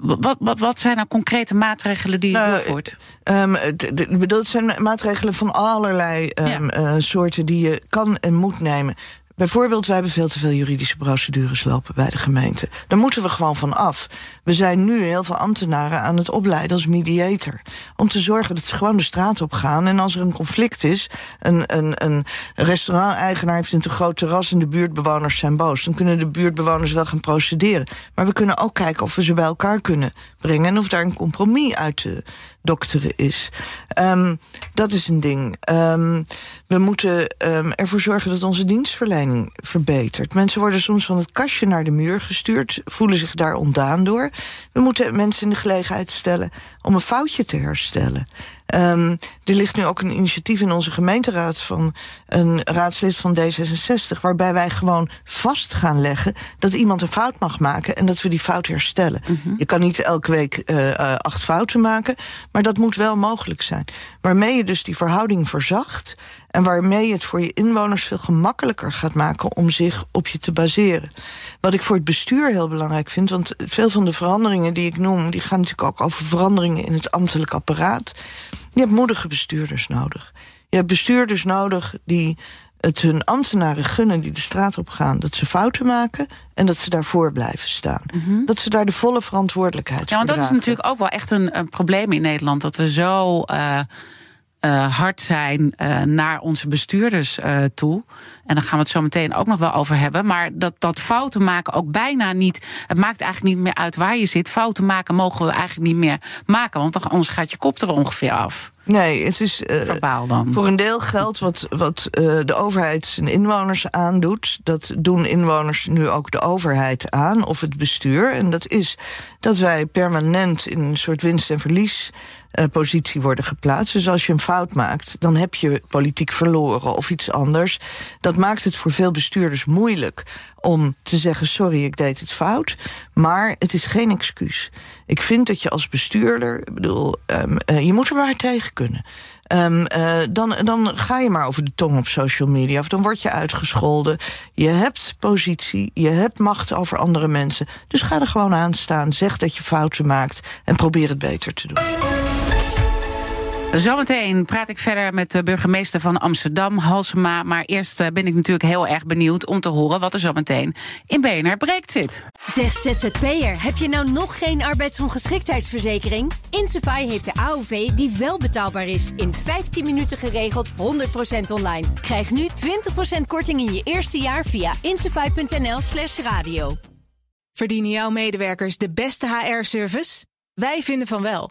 Wat, wat, wat zijn nou concrete maatregelen die je Nou, doorvoert? Um, dat zijn maatregelen van allerlei um, Ja. uh, soorten die je kan en moet nemen. Bijvoorbeeld, wij hebben veel te veel juridische procedures lopen bij de gemeente. Daar moeten we gewoon van af. We zijn nu heel veel ambtenaren aan het opleiden als mediator. Om te zorgen dat ze gewoon de straat op gaan. En als er een conflict is, een, een, een restaurant-eigenaar heeft een te groot terras en de buurtbewoners zijn boos. Dan kunnen de buurtbewoners wel gaan procederen. Maar we kunnen ook kijken of we ze bij elkaar kunnen brengen. En of daar een compromis uit te dokteren is. Um, dat is een ding. Um, we moeten um, ervoor zorgen dat onze dienstverlening verbetert. Mensen worden soms van het kastje naar de muur gestuurd, voelen zich daar ontdaan door. We moeten mensen in de gelegenheid stellen om een foutje te herstellen. Um, er ligt nu ook een initiatief in onze gemeenteraad van een raadslid van D66, waarbij wij gewoon vast gaan leggen dat iemand een fout mag maken en dat we die fout herstellen. Mm -hmm. Je kan niet elke week uh, uh, acht fouten maken, maar dat moet wel mogelijk zijn. Waarmee je dus die verhouding verzacht en waarmee je het voor je inwoners veel gemakkelijker gaat maken om zich op je te baseren. Wat ik voor het bestuur heel belangrijk vind, want veel van de veranderingen die ik noem, die gaan natuurlijk ook over veranderingen in het ambtelijk apparaat. Je hebt moedige bestuurders nodig. Je hebt bestuurders nodig die het hun ambtenaren gunnen die de straat op gaan, dat ze fouten maken en dat ze daarvoor blijven staan. Mm -hmm. Dat ze daar de volle verantwoordelijkheid Ja, want voor dat is natuurlijk ook wel echt een, een, probleem in Nederland. Dat we zo. Uh hard zijn naar onze bestuurders toe. En daar gaan we het zo meteen ook nog wel over hebben. Maar dat, dat fouten maken ook bijna niet. Het maakt eigenlijk niet meer uit waar je zit. Fouten maken mogen we eigenlijk niet meer maken. Want anders gaat je kop er ongeveer af. Nee, het is uh, Verbaal dan. voor een deel geld wat, wat uh, de overheid zijn inwoners aandoet. Dat doen inwoners nu ook de overheid aan, of het bestuur. En dat is dat wij permanent in een soort winst- en verlies uh, positie worden geplaatst. Dus als je een fout maakt, dan heb je politiek verloren of iets anders. Dat maakt het voor veel bestuurders moeilijk om te zeggen: sorry, ik deed het fout. Maar het is geen excuus. Ik vind dat je als bestuurder, ik bedoel, um, uh, je moet er maar tegen kunnen. Um, uh, dan, dan ga je maar over de tong op social media. Of dan word je uitgescholden. Je hebt positie, je hebt macht over andere mensen. Dus ga er gewoon aan staan. Zeg dat je fouten maakt en probeer het beter te doen. Zometeen praat ik verder met de burgemeester van Amsterdam, Halsema. Maar eerst eh, ben ik natuurlijk heel erg benieuwd om te horen wat er zometeen in BNR Breekt zit. Zeg ZZP'er, heb je nou nog geen arbeidsongeschiktheidsverzekering? Insafai heeft de AOV die wel betaalbaar is. In 15 minuten geregeld, 100% online. Krijg nu 20% korting in je eerste jaar via insafai.nl slash radio. Verdienen jouw medewerkers de beste HR-service? Wij vinden van wel.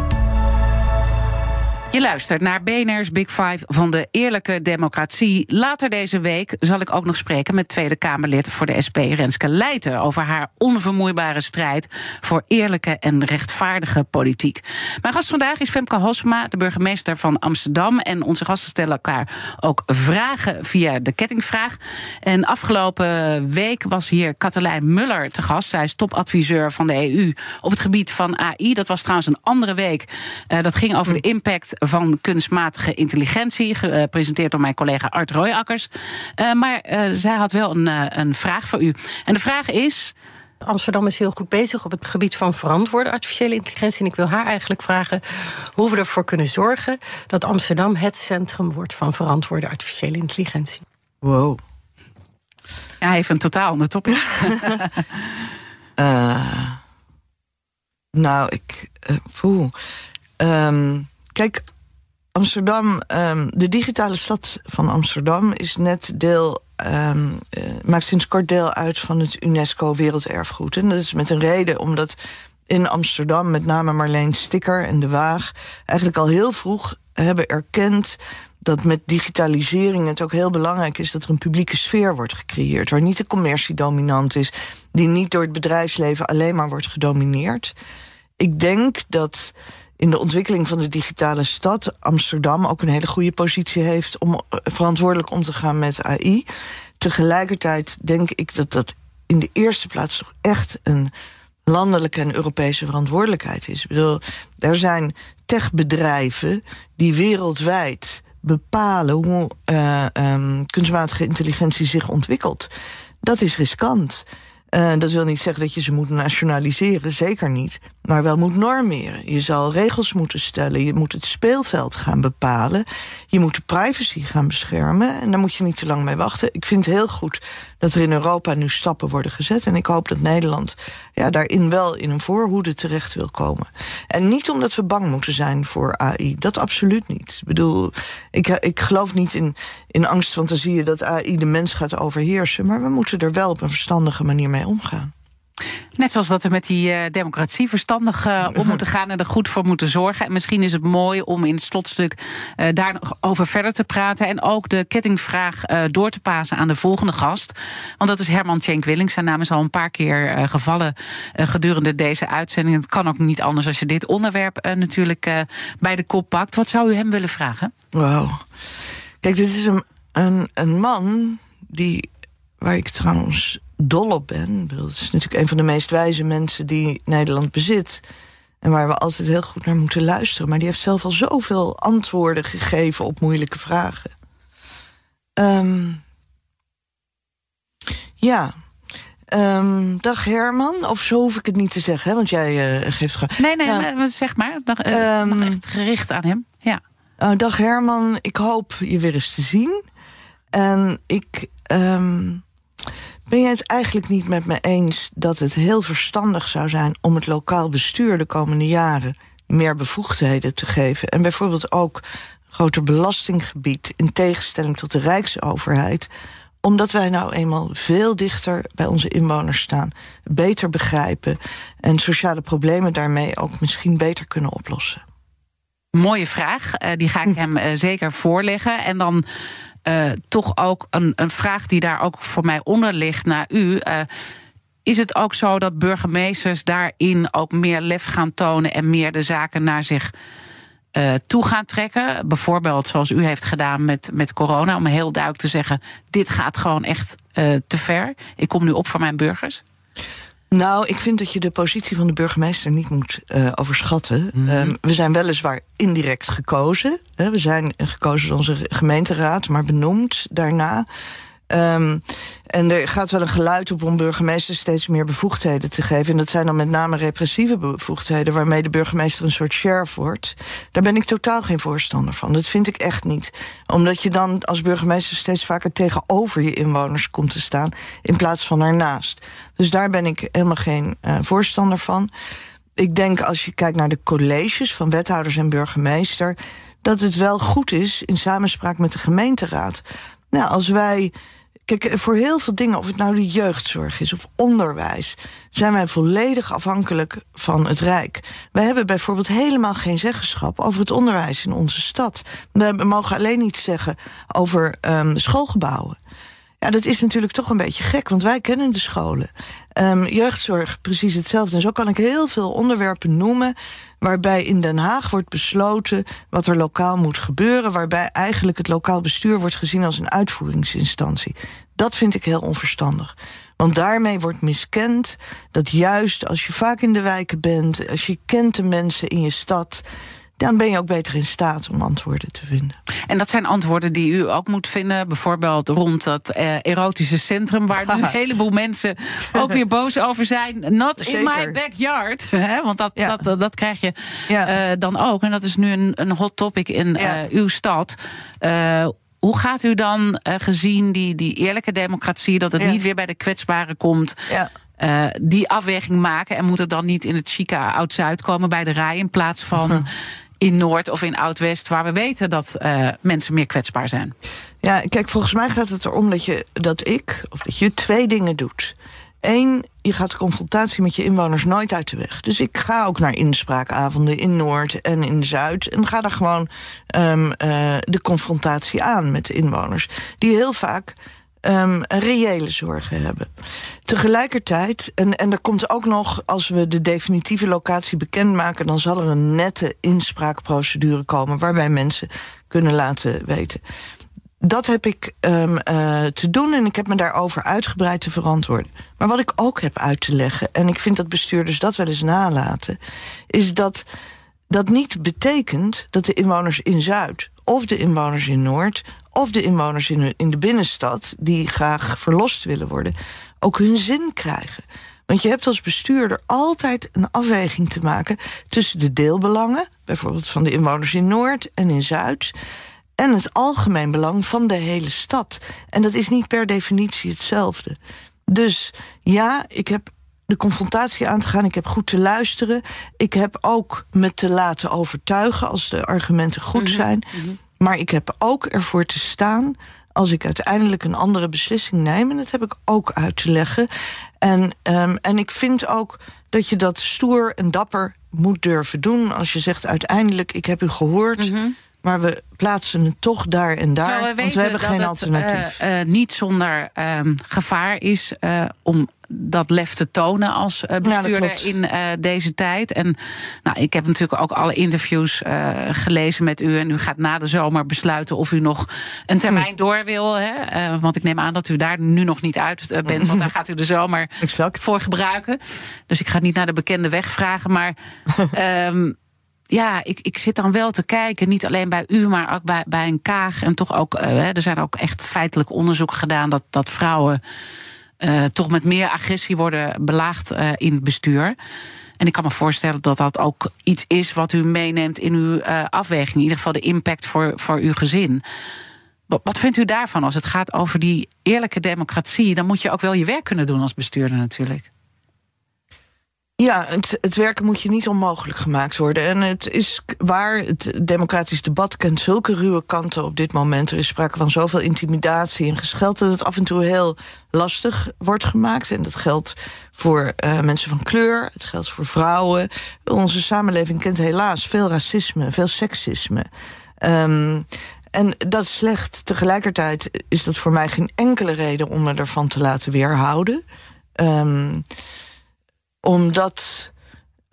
Je luistert naar BNR's Big Five van de eerlijke democratie. Later deze week zal ik ook nog spreken met Tweede Kamerlid voor de SP Renske Leijten over haar onvermoeibare strijd voor eerlijke en rechtvaardige politiek. Mijn gast vandaag is Femke Hosma, de burgemeester van Amsterdam. En onze gasten stellen elkaar ook vragen via de kettingvraag. En afgelopen week was hier Katelijn Muller te gast. Zij is topadviseur van de EU op het gebied van AI. Dat was trouwens een andere week. Uh, dat ging over de impact van kunstmatige intelligentie, gepresenteerd door mijn collega Art Royakkers. Uh, maar uh, zij had wel een, uh, een vraag voor u. En de vraag is. Amsterdam is heel goed bezig op het gebied van verantwoorde artificiële intelligentie. En ik wil haar eigenlijk vragen hoe we ervoor kunnen zorgen dat Amsterdam het centrum wordt van verantwoorde artificiële intelligentie. Wow. Ja, even een totaal ander topic. uh, nou, ik. Uh. Um, Kijk, Amsterdam, um, de digitale stad van Amsterdam is net deel. Um, uh, maakt sinds kort deel uit van het UNESCO Werelderfgoed. En dat is met een reden, omdat in Amsterdam, met name Marleen Sticker en De Waag, eigenlijk al heel vroeg hebben erkend dat met digitalisering het ook heel belangrijk is dat er een publieke sfeer wordt gecreëerd. Waar niet de commercie dominant is, die niet door het bedrijfsleven alleen maar wordt gedomineerd. Ik denk dat in de ontwikkeling van de digitale stad Amsterdam ook een hele goede positie heeft om eh, verantwoordelijk om te gaan met AI. Tegelijkertijd denk ik dat dat in de eerste plaats toch echt een landelijke en Europese verantwoordelijkheid is. Ik bedoel, er zijn techbedrijven die wereldwijd bepalen hoe uh, um, kunstmatige intelligentie zich ontwikkelt. Dat is riskant. Uh, dat wil niet zeggen dat je ze moet nationaliseren, zeker niet. Maar wel moet normeren. Je zal regels moeten stellen. Je moet het speelveld gaan bepalen. Je moet de privacy gaan beschermen. En daar moet je niet te lang mee wachten. Ik vind het heel goed dat er in Europa nu stappen worden gezet. En ik hoop dat Nederland ja, daarin wel in een voorhoede terecht wil komen. En niet omdat we bang moeten zijn voor AI. Dat absoluut niet. Ik bedoel, ik, ik geloof niet in, in angstfantasieën dat AI de mens gaat overheersen. Maar we moeten er wel op een verstandige manier mee omgaan. Net zoals dat we met die uh, democratie verstandig uh, om moeten gaan en er goed voor moeten zorgen. En misschien is het mooi om in het slotstuk uh, daar nog over verder te praten. En ook de kettingvraag door te pasen aan de volgende gast. Want dat is Herman Tjenk Willings. Zijn naam is al een paar keer gevallen gedurende deze uitzending. Het kan ook niet anders als je dit onderwerp natuurlijk bij de kop pakt. Wat zou u hem willen vragen? Wauw. Kijk, dit is een, een, een man die, waar ik trouwens dol op ben. Ik bedoel, het is natuurlijk een van de meest wijze mensen die Nederland bezit. En waar we altijd heel goed naar moeten luisteren. Maar die heeft zelf al zoveel antwoorden gegeven op moeilijke vragen. Um, ja. Ehm, dag Herman, of zo hoef ik het niet te zeggen, hè, want jij uh, geeft gewoon. Nee, nee, zeg maar. Dag, uh, um, echt gericht aan hem. Ja. Uh, dag Herman, ik hoop je weer eens te zien. En ik. Um, ben jij het eigenlijk niet met me eens dat het heel verstandig zou zijn om het lokaal bestuur de komende jaren meer bevoegdheden te geven? En bijvoorbeeld ook groter belastinggebied in tegenstelling tot de Rijksoverheid omdat wij nou eenmaal veel dichter bij onze inwoners staan, beter begrijpen en sociale problemen daarmee ook misschien beter kunnen oplossen. Mooie vraag, uh, die ga ik hm. hem uh, zeker voorleggen. En dan uh, toch ook een, een, vraag die daar ook voor mij onder ligt naar u. is het ook zo dat burgemeesters daarin ook meer lef gaan tonen en meer de zaken naar zich uh, toe gaan trekken. Bijvoorbeeld zoals u heeft gedaan met, met corona, om heel duidelijk te zeggen: dit gaat gewoon echt te ver. Ik kom nu op voor mijn burgers. Nou, ik vind dat je de positie van de burgemeester niet moet uh, overschatten. Mm -hmm. um, we zijn weliswaar indirect gekozen. Hè. We zijn gekozen door onze gemeenteraad, maar benoemd daarna. Um, en er gaat wel een geluid op om burgemeesters steeds meer bevoegdheden te geven. En dat zijn dan met name repressieve bevoegdheden, waarmee de burgemeester een soort sheriff wordt. Daar ben ik totaal geen voorstander van. Dat vind ik echt niet. Omdat je dan als burgemeester steeds vaker tegenover je inwoners komt te staan, in plaats van ernaast. Dus daar ben ik helemaal geen uh, voorstander van. Ik denk als je kijkt naar de colleges van wethouders en burgemeester, dat het wel goed is in samenspraak met de gemeenteraad. Nou, als wij Kijk, voor heel veel dingen, of het nou de jeugdzorg is of onderwijs, zijn wij volledig afhankelijk van het Rijk. Wij hebben bijvoorbeeld helemaal geen zeggenschap over het onderwijs in onze stad. We mogen alleen iets zeggen over um, schoolgebouwen. Ja, dat is natuurlijk toch een beetje gek, want wij kennen de scholen. Um, jeugdzorg, precies hetzelfde. En zo kan ik heel veel onderwerpen noemen waarbij in Den Haag wordt besloten wat er lokaal moet gebeuren, waarbij eigenlijk het lokaal bestuur wordt gezien als een uitvoeringsinstantie. Dat vind ik heel onverstandig. Want daarmee wordt miskend dat juist als je vaak in de wijken bent, als je kent de mensen in je stad, dan ben je ook beter in staat om antwoorden te vinden. En dat zijn antwoorden die u ook moet vinden, bijvoorbeeld rond dat uh, erotische centrum, waar nu een heleboel mensen ook weer boos over zijn. Not in my backyard. Want dat, ja. dat, dat, krijg je ja. uh, dan ook. En dat is nu een, een hot topic in uh, uw stad. Hoe gaat u dan, gezien die, die eerlijke democratie, dat het niet weer bij de kwetsbaren komt, uh, die afweging maken. En moet het dan niet in het chique Oud-Zuid komen bij de rij in plaats van in Noord of in Oud-West, waar we weten dat uh, mensen meer kwetsbaar zijn? Ja, kijk, volgens mij gaat het erom dat, je, dat ik, of dat je twee dingen doet. Eén, je gaat de confrontatie met je inwoners nooit uit de weg. Dus ik ga ook naar inspraakavonden in Noord en in Zuid. En ga daar gewoon um, uh, de confrontatie aan met de inwoners. Die heel vaak um, reële zorgen hebben. Tegelijkertijd, en, en er komt ook nog, als we de definitieve locatie bekendmaken, dan zal er een nette inspraakprocedure komen waarbij mensen kunnen laten weten. Dat heb ik um, uh, te doen en ik heb me daarover uitgebreid te verantwoorden. Maar wat ik ook heb uit te leggen, en ik vind dat bestuurders dat wel eens nalaten, is dat dat niet betekent dat de inwoners in Zuid of de inwoners in Noord of de inwoners in de, in de binnenstad die graag verlost willen worden, ook hun zin krijgen. Want je hebt als bestuurder altijd een afweging te maken tussen de deelbelangen, bijvoorbeeld van de inwoners in Noord en in Zuid, en het algemeen belang van de hele stad. En dat is niet per definitie hetzelfde. Dus ja, ik heb de confrontatie aan te gaan. Ik heb goed te luisteren. Ik heb ook me te laten overtuigen als de argumenten goed mhm, zijn. Mhm. Maar ik heb ook ervoor te staan als ik uiteindelijk een andere beslissing neem. En dat heb ik ook uit te leggen. En, um, en ik vind ook dat je dat stoer en dapper moet durven doen. Als je zegt uiteindelijk, ik heb u gehoord. Mm -hmm. Maar we plaatsen het toch daar en daar. We want we hebben geen alternatief. Uh, uh, niet zonder uh, gevaar is uh, om dat lef te tonen als uh, bestuurder ja, in uh, deze tijd. En nou, ik heb natuurlijk ook alle interviews uh, gelezen met u. En u gaat na de zomer besluiten of u nog een termijn hm. door wil. Hè? want ik neem aan dat u daar nu nog niet uit bent. Want daar gaat u de zomer exact. voor gebruiken. Dus ik ga niet naar de bekende weg vragen. Maar. um, ja, ik, ik zit dan wel te kijken, niet alleen bij u, maar ook bij, bij een kaag. En toch ook, uh, er zijn ook echt feitelijk onderzoek gedaan dat, dat vrouwen eh, toch met meer agressie worden belaagd uh, in het bestuur. En ik kan me voorstellen dat dat ook iets is wat u meeneemt in uw uh, afweging. In ieder geval de impact voor, voor uw gezin. Wat, wat vindt u daarvan als het gaat over die eerlijke democratie? Dan moet je ook wel je werk kunnen doen als bestuurder natuurlijk. Ja, het, het, werken moet je niet onmogelijk gemaakt worden. En het is waar, het democratisch debat kent zulke ruwe kanten op dit moment. Er is sprake van zoveel intimidatie en gescheld... dat het af en toe heel lastig wordt gemaakt. En dat geldt voor uh, mensen van kleur, het geldt voor vrouwen. Onze samenleving kent helaas veel racisme, veel seksisme. Um, en dat is slecht. Tegelijkertijd is dat voor mij geen enkele reden om me ervan te laten weerhouden. Um, omdat.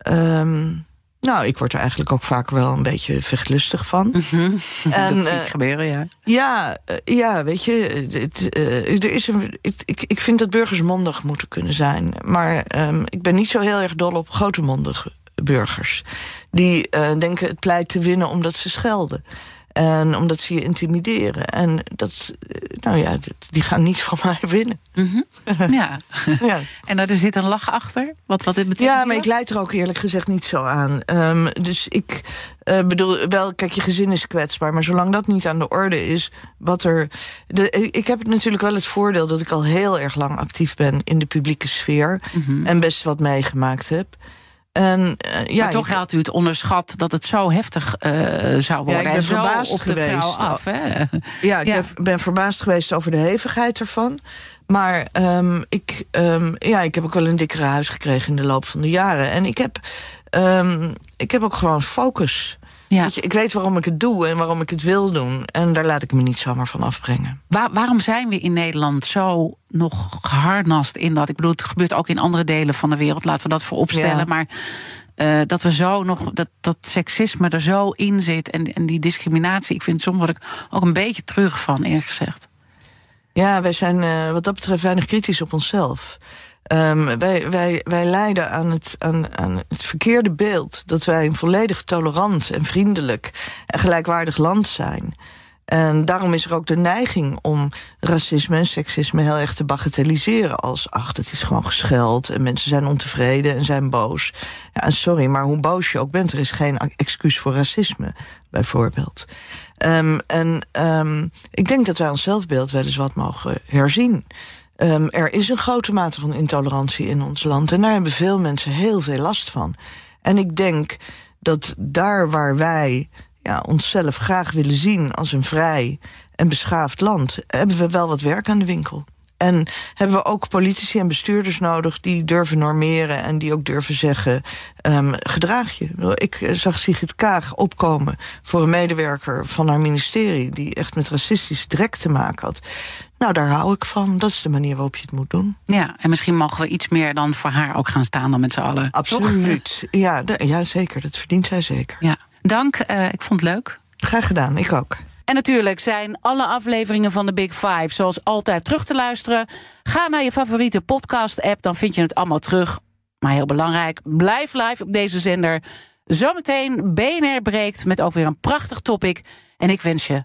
Um, nou, ik word er eigenlijk ook vaak wel een beetje vechtlustig van. Mm -hmm. en, dat zie ik uh, gebeuren, ja. Ja, uh, ja weet je, het, uh, er is een, ik, ik, ik vind dat burgers mondig moeten kunnen zijn. Maar um, ik ben niet zo heel erg dol op grote mondige burgers. Die denken het pleit te winnen omdat ze schelden. En omdat ze je intimideren. En dat, nou ja, die gaan niet van mij winnen. Mm -hmm. ja. ja. En er zit een lach achter? Wat, wat dit betekent? Ja, maar ik leid er ook eerlijk gezegd niet zo aan. Um, dus ik uh, bedoel, wel, kijk, je gezin is kwetsbaar. Maar zolang dat niet aan de orde is, wat er. De, ik heb natuurlijk wel het voordeel dat ik al heel erg lang actief ben in de publieke sfeer. Mm -hmm. En best wat meegemaakt heb. En, uh, ja, maar toch had u het onderschat dat het zo heftig uh, zou worden. Ja, ik ben verbaasd op geweest. de vrouw af. Hè? Ja, ik. Ben, ben, verbaasd geweest over de hevigheid ervan. Maar um, ik, um, ja, ik heb ook wel een dikkere huis gekregen in de loop van de jaren. En ik heb, um, ik heb ook gewoon focus. Ja. Weet je, ik weet waarom ik het doe en waarom ik het wil doen. En daar laat ik me niet zomaar van afbrengen. Waar, waarom zijn we in Nederland zo nog geharnast in dat? Ik bedoel, het gebeurt ook in andere delen van de wereld. Laten we dat vooropstellen. Ja. Maar uh, dat we zo nog, dat, dat seksisme er zo in zit en, en die discriminatie. Ik vind soms word ik ook een beetje terug van, eerlijk gezegd. Ja, wij zijn uh, wat dat betreft weinig kritisch op onszelf. Um, wij, wij, wij lijden aan het, aan, aan het verkeerde beeld dat wij een volledig tolerant en vriendelijk en gelijkwaardig land zijn. En daarom is er ook de neiging om racisme en seksisme heel erg te bagatelliseren. Als, ach, het is gewoon gescheld en mensen zijn ontevreden en zijn boos. Ja, sorry, maar hoe boos je ook bent, er is geen excuus voor racisme, bijvoorbeeld. Um, en um, ik denk dat wij ons zelfbeeld wel eens wat mogen herzien. Um, er is een grote mate van intolerantie in ons land. En daar hebben veel mensen heel veel last van. En ik denk dat daar waar wij ja, onszelf graag willen zien als een vrij en beschaafd land, hebben we wel wat werk aan de winkel. En hebben we ook politici en bestuurders nodig die durven normeren en die ook durven zeggen: um, gedraag je. Ik zag Sigrid Kaag opkomen voor een medewerker van haar ministerie die echt met racistisch drek te maken had. Nou, daar hou ik van. Dat is de manier waarop je het moet doen. Ja, en misschien mogen we iets meer dan voor haar ook gaan staan dan met z'n allen. Absoluut. Ja, ja, zeker. Dat verdient zij zeker. Ja. Dank. Uh, ik vond het leuk. Graag gedaan. Ik ook. En natuurlijk zijn alle afleveringen van de Big Five zoals altijd terug te luisteren. Ga naar je favoriete podcast-app, dan vind je het allemaal terug. Maar heel belangrijk, blijf live op deze zender. Zometeen BNR breekt met ook weer een prachtig topic. En ik wens je